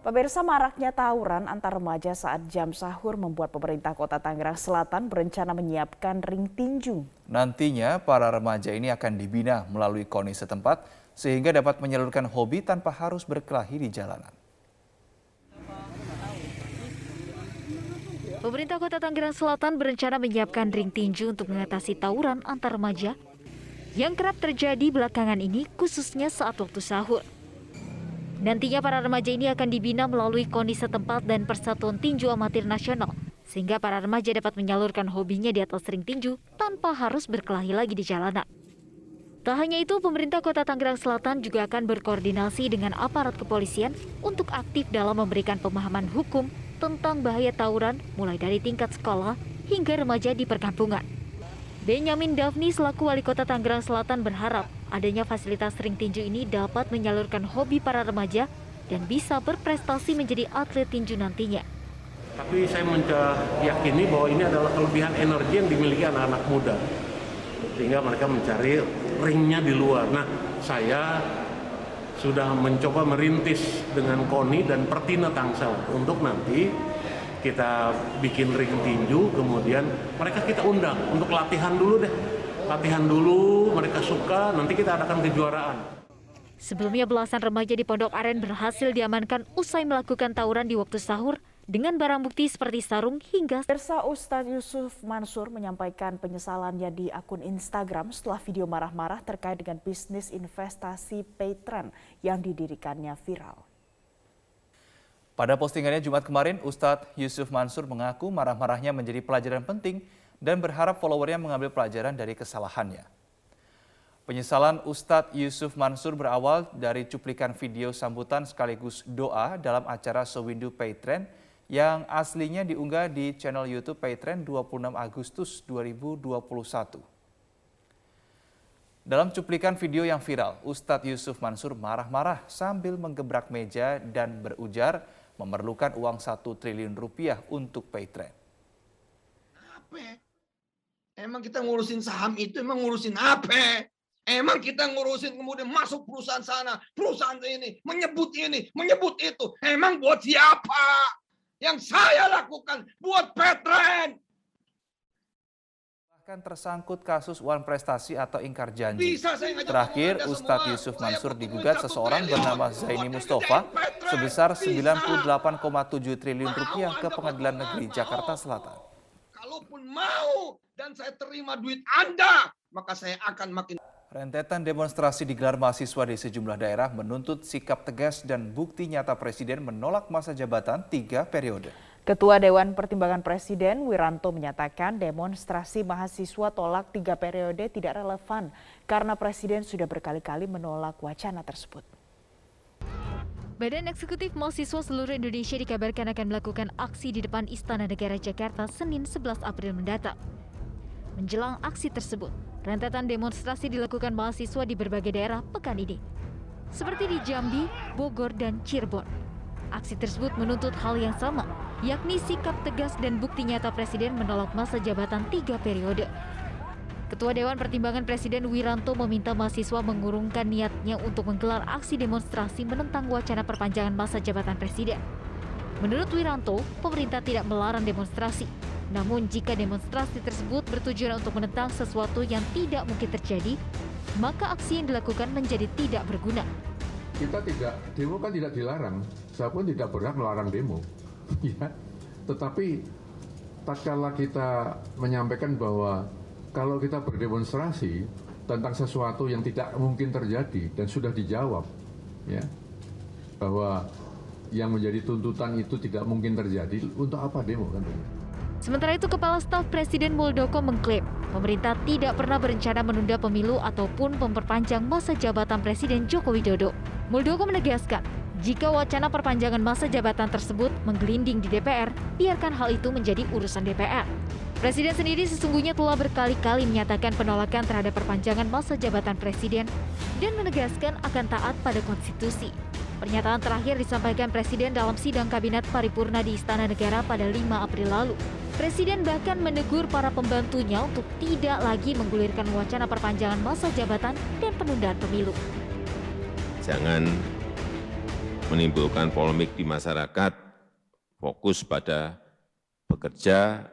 Pemirsa maraknya tawuran antar remaja saat jam sahur membuat pemerintah kota Tangerang Selatan berencana menyiapkan ring tinju. Nantinya para remaja ini akan dibina melalui koni setempat sehingga dapat menyalurkan hobi tanpa harus berkelahi di jalanan. Pemerintah Kota Tangerang Selatan berencana menyiapkan ring tinju untuk mengatasi tawuran antar remaja yang kerap terjadi belakangan ini khususnya saat waktu sahur. Nantinya para remaja ini akan dibina melalui koni setempat dan persatuan tinju amatir nasional, sehingga para remaja dapat menyalurkan hobinya di atas ring tinju tanpa harus berkelahi lagi di jalanan. Tak hanya itu, pemerintah kota Tangerang Selatan juga akan berkoordinasi dengan aparat kepolisian untuk aktif dalam memberikan pemahaman hukum tentang bahaya tawuran mulai dari tingkat sekolah hingga remaja di perkampungan. Benyamin Davni selaku wali kota Tangerang Selatan berharap adanya fasilitas ring tinju ini dapat menyalurkan hobi para remaja dan bisa berprestasi menjadi atlet tinju nantinya. Tapi saya meyakini bahwa ini adalah kelebihan energi yang dimiliki anak-anak muda. Sehingga mereka mencari ringnya di luar. Nah, saya sudah mencoba merintis dengan KONI dan Pertina Tangsel untuk nanti kita bikin ring tinju, kemudian mereka kita undang untuk latihan dulu deh latihan dulu, mereka suka, nanti kita adakan kejuaraan. Sebelumnya belasan remaja di Pondok Aren berhasil diamankan usai melakukan tawuran di waktu sahur dengan barang bukti seperti sarung hingga... Persa Ustadz Yusuf Mansur menyampaikan penyesalannya di akun Instagram setelah video marah-marah terkait dengan bisnis investasi Paytrend yang didirikannya viral. Pada postingannya Jumat kemarin, Ustadz Yusuf Mansur mengaku marah-marahnya menjadi pelajaran penting dan berharap followernya mengambil pelajaran dari kesalahannya. Penyesalan Ustadz Yusuf Mansur berawal dari cuplikan video sambutan sekaligus doa dalam acara Sewindu Paytrend yang aslinya diunggah di channel YouTube Paytrend 26 Agustus 2021. Dalam cuplikan video yang viral, Ustadz Yusuf Mansur marah-marah sambil menggebrak meja dan berujar memerlukan uang satu triliun rupiah untuk Paytrend. Emang kita ngurusin saham itu emang ngurusin apa? Emang kita ngurusin kemudian masuk perusahaan sana, perusahaan ini, menyebut ini, menyebut itu. Emang buat siapa? Yang saya lakukan buat Petren. Bahkan tersangkut kasus uang prestasi atau ingkar janji. Terakhir, Ustadz Yusuf Mansur digugat seseorang bernama Zaini Mustafa sebesar 98,7 triliun rupiah ke Pengadilan Negeri Jakarta Selatan. Kalaupun mau dan saya terima duit Anda, maka saya akan makin Rentetan demonstrasi digelar mahasiswa di sejumlah daerah menuntut sikap tegas dan bukti nyata Presiden menolak masa jabatan tiga periode. Ketua Dewan Pertimbangan Presiden Wiranto menyatakan demonstrasi mahasiswa tolak tiga periode tidak relevan karena Presiden sudah berkali-kali menolak wacana tersebut. Badan Eksekutif Mahasiswa seluruh Indonesia dikabarkan akan melakukan aksi di depan Istana Negara Jakarta Senin 11 April mendatang. Menjelang aksi tersebut, rentetan demonstrasi dilakukan mahasiswa di berbagai daerah pekan ini. Seperti di Jambi, Bogor, dan Cirebon. Aksi tersebut menuntut hal yang sama, yakni sikap tegas dan bukti nyata Presiden menolak masa jabatan tiga periode. Ketua Dewan Pertimbangan Presiden Wiranto meminta mahasiswa mengurungkan niatnya untuk menggelar aksi demonstrasi menentang wacana perpanjangan masa jabatan Presiden. Menurut Wiranto, pemerintah tidak melarang demonstrasi, namun jika demonstrasi tersebut bertujuan untuk menentang sesuatu yang tidak mungkin terjadi, maka aksi yang dilakukan menjadi tidak berguna. Kita tidak, demo kan tidak dilarang. Saya pun tidak berhak melarang demo. ya. Tetapi tak kala kita menyampaikan bahwa kalau kita berdemonstrasi tentang sesuatu yang tidak mungkin terjadi dan sudah dijawab, ya, bahwa yang menjadi tuntutan itu tidak mungkin terjadi, untuk apa demo kan? Sementara itu, Kepala Staf Presiden Muldoko mengklaim pemerintah tidak pernah berencana menunda pemilu ataupun memperpanjang masa jabatan Presiden Joko Widodo. Muldoko menegaskan, jika wacana perpanjangan masa jabatan tersebut menggelinding di DPR, biarkan hal itu menjadi urusan DPR. Presiden sendiri sesungguhnya telah berkali-kali menyatakan penolakan terhadap perpanjangan masa jabatan presiden dan menegaskan akan taat pada konstitusi. Pernyataan terakhir disampaikan Presiden dalam sidang Kabinet Paripurna di Istana Negara pada 5 April lalu. Presiden bahkan menegur para pembantunya untuk tidak lagi menggulirkan wacana perpanjangan masa jabatan dan penundaan pemilu. Jangan menimbulkan polemik di masyarakat, fokus pada bekerja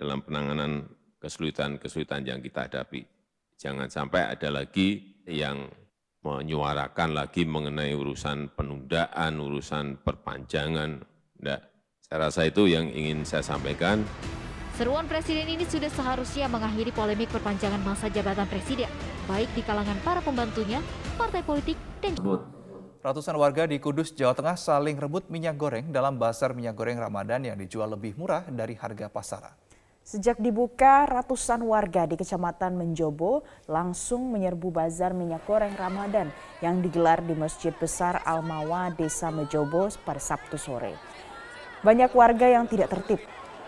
dalam penanganan kesulitan-kesulitan yang kita hadapi. Jangan sampai ada lagi yang menyuarakan lagi mengenai urusan penundaan, urusan perpanjangan. Tidak. Saya rasa itu yang ingin saya sampaikan. Seruan Presiden ini sudah seharusnya mengakhiri polemik perpanjangan masa jabatan Presiden, baik di kalangan para pembantunya, partai politik, dan Ratusan warga di Kudus, Jawa Tengah saling rebut minyak goreng dalam basar minyak goreng Ramadan yang dijual lebih murah dari harga pasaran. Sejak dibuka, ratusan warga di Kecamatan Menjobo langsung menyerbu bazar minyak goreng Ramadan yang digelar di Masjid Besar Almawa, Desa Mejobo pada Sabtu sore. Banyak warga yang tidak tertib,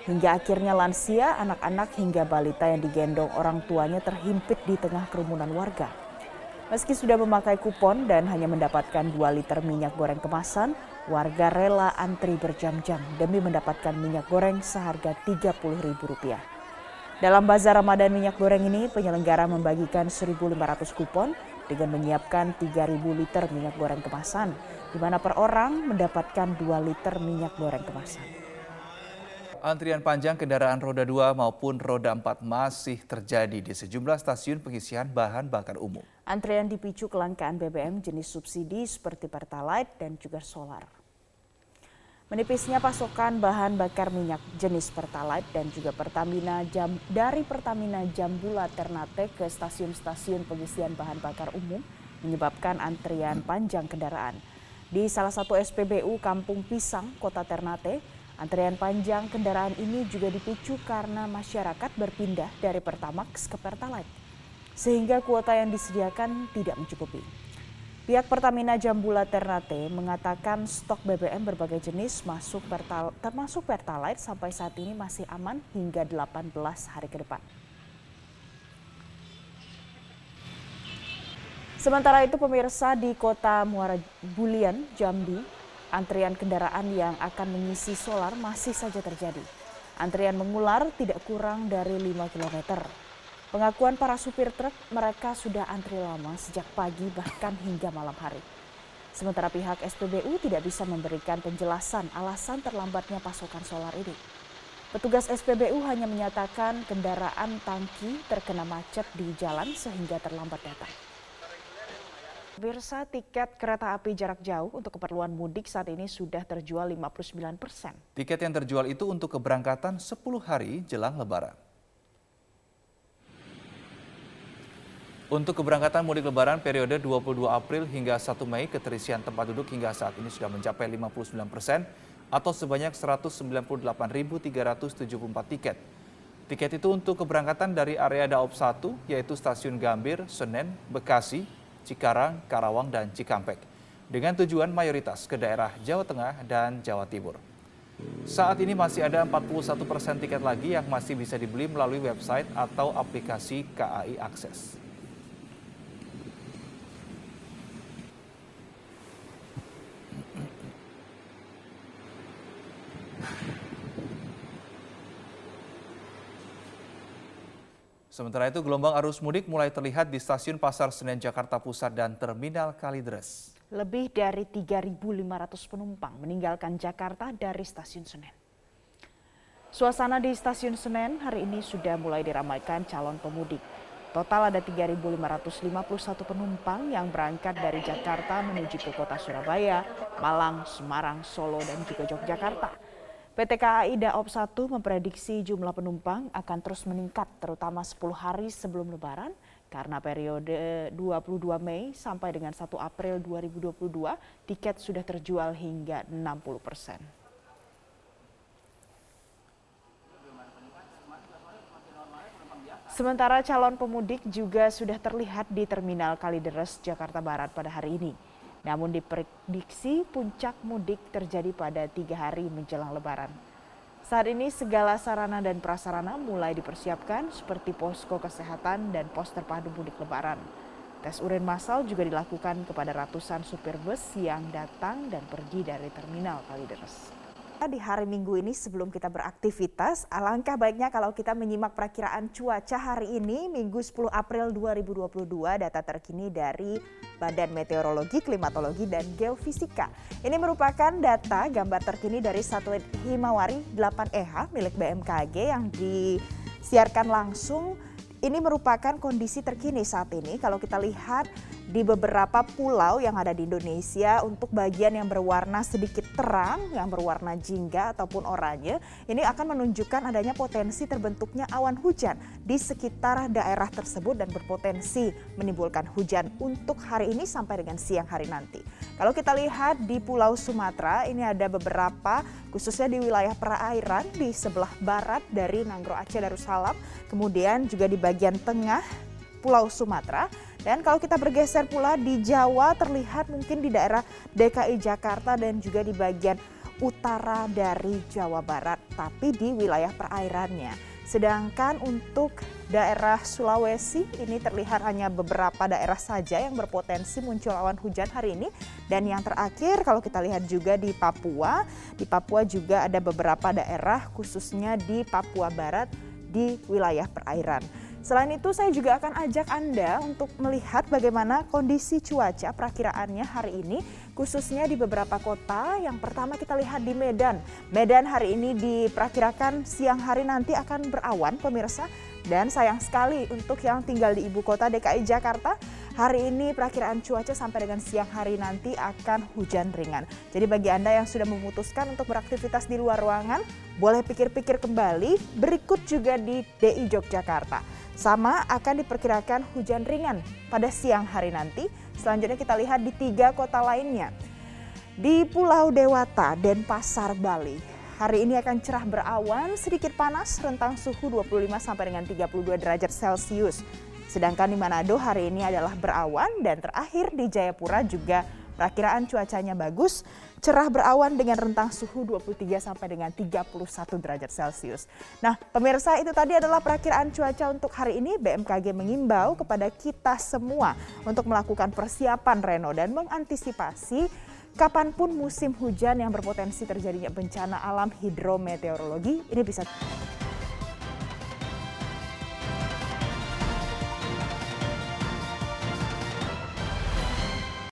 hingga akhirnya lansia, anak-anak hingga balita yang digendong orang tuanya terhimpit di tengah kerumunan warga. Meski sudah memakai kupon dan hanya mendapatkan 2 liter minyak goreng kemasan, warga rela antri berjam-jam demi mendapatkan minyak goreng seharga Rp30.000. Dalam bazar Ramadan minyak goreng ini, penyelenggara membagikan 1.500 kupon dengan menyiapkan 3.000 liter minyak goreng kemasan, di mana per orang mendapatkan 2 liter minyak goreng kemasan. Antrian panjang kendaraan roda 2 maupun roda 4 masih terjadi di sejumlah stasiun pengisian bahan bakar umum. Antrian dipicu kelangkaan BBM jenis subsidi seperti Pertalite dan juga solar. Menipisnya pasokan bahan bakar minyak jenis Pertalite dan juga Pertamina jam, dari Pertamina Jambula Ternate ke stasiun-stasiun pengisian bahan bakar umum menyebabkan antrian panjang kendaraan. Di salah satu SPBU Kampung Pisang, Kota Ternate, Antrian panjang kendaraan ini juga dipicu karena masyarakat berpindah dari Pertamax ke Pertalite, sehingga kuota yang disediakan tidak mencukupi. Pihak Pertamina Jambula Ternate mengatakan stok BBM berbagai jenis masuk pertal, termasuk Pertalite sampai saat ini masih aman hingga 18 hari ke depan. Sementara itu pemirsa di kota Muara Bulian, Jambi, Antrian kendaraan yang akan mengisi solar masih saja terjadi. Antrian mengular tidak kurang dari 5 km. Pengakuan para supir truk, mereka sudah antri lama sejak pagi bahkan hingga malam hari. Sementara pihak SPBU tidak bisa memberikan penjelasan alasan terlambatnya pasokan solar ini. Petugas SPBU hanya menyatakan kendaraan tangki terkena macet di jalan sehingga terlambat datang. Birsa tiket kereta api jarak jauh untuk keperluan mudik saat ini sudah terjual 59 persen. Tiket yang terjual itu untuk keberangkatan 10 hari jelang lebaran. Untuk keberangkatan mudik lebaran periode 22 April hingga 1 Mei, keterisian tempat duduk hingga saat ini sudah mencapai 59 persen atau sebanyak 198.374 tiket. Tiket itu untuk keberangkatan dari area Daop 1, yaitu Stasiun Gambir, Senen, Bekasi, Cikarang, Karawang, dan Cikampek dengan tujuan mayoritas ke daerah Jawa Tengah dan Jawa Timur. Saat ini masih ada 41 persen tiket lagi yang masih bisa dibeli melalui website atau aplikasi KAI Akses. Sementara itu gelombang arus mudik mulai terlihat di stasiun Pasar Senen Jakarta Pusat dan Terminal Kalideres. Lebih dari 3.500 penumpang meninggalkan Jakarta dari stasiun Senen. Suasana di stasiun Senen hari ini sudah mulai diramaikan calon pemudik. Total ada 3.551 penumpang yang berangkat dari Jakarta menuju ke kota Surabaya, Malang, Semarang, Solo, dan juga Yogyakarta. PT KAI Daop 1 memprediksi jumlah penumpang akan terus meningkat terutama 10 hari sebelum lebaran karena periode 22 Mei sampai dengan 1 April 2022 tiket sudah terjual hingga 60 persen. Sementara calon pemudik juga sudah terlihat di Terminal Kalideres, Jakarta Barat pada hari ini. Namun diprediksi puncak mudik terjadi pada tiga hari menjelang lebaran. Saat ini segala sarana dan prasarana mulai dipersiapkan seperti posko kesehatan dan pos terpadu mudik lebaran. Tes urin massal juga dilakukan kepada ratusan supir bus yang datang dan pergi dari terminal Kalideres. Di hari Minggu ini sebelum kita beraktivitas, alangkah baiknya kalau kita menyimak perakiraan cuaca hari ini Minggu 10 April 2022 data terkini dari Badan Meteorologi, Klimatologi, dan Geofisika. Ini merupakan data gambar terkini dari satelit Himawari 8EH milik BMKG yang disiarkan langsung ini merupakan kondisi terkini saat ini. Kalau kita lihat di beberapa pulau yang ada di Indonesia untuk bagian yang berwarna sedikit terang, yang berwarna jingga ataupun oranye, ini akan menunjukkan adanya potensi terbentuknya awan hujan di sekitar daerah tersebut dan berpotensi menimbulkan hujan untuk hari ini sampai dengan siang hari nanti. Kalau kita lihat di Pulau Sumatera, ini ada beberapa khususnya di wilayah perairan di sebelah barat dari Nanggro Aceh Darussalam, kemudian juga di bagian bagian tengah Pulau Sumatera. Dan kalau kita bergeser pula di Jawa terlihat mungkin di daerah DKI Jakarta dan juga di bagian utara dari Jawa Barat, tapi di wilayah perairannya. Sedangkan untuk daerah Sulawesi ini terlihat hanya beberapa daerah saja yang berpotensi muncul awan hujan hari ini. Dan yang terakhir kalau kita lihat juga di Papua, di Papua juga ada beberapa daerah khususnya di Papua Barat di wilayah perairan. Selain itu saya juga akan ajak Anda untuk melihat bagaimana kondisi cuaca perakiraannya hari ini khususnya di beberapa kota. Yang pertama kita lihat di Medan. Medan hari ini diperkirakan siang hari nanti akan berawan pemirsa. Dan sayang sekali untuk yang tinggal di ibu kota DKI Jakarta, hari ini perakiraan cuaca sampai dengan siang hari nanti akan hujan ringan. Jadi bagi Anda yang sudah memutuskan untuk beraktivitas di luar ruangan, boleh pikir-pikir kembali. Berikut juga di DI Yogyakarta. Sama akan diperkirakan hujan ringan pada siang hari nanti. Selanjutnya kita lihat di tiga kota lainnya. Di Pulau Dewata, Denpasar, Bali. Hari ini akan cerah berawan, sedikit panas, rentang suhu 25 sampai dengan 32 derajat Celcius. Sedangkan di Manado hari ini adalah berawan dan terakhir di Jayapura juga Perakiraan cuacanya bagus, cerah berawan dengan rentang suhu 23 sampai dengan 31 derajat Celcius. Nah, pemirsa itu tadi adalah perakiraan cuaca untuk hari ini. BMKG mengimbau kepada kita semua untuk melakukan persiapan Reno dan mengantisipasi kapan pun musim hujan yang berpotensi terjadinya bencana alam hidrometeorologi ini bisa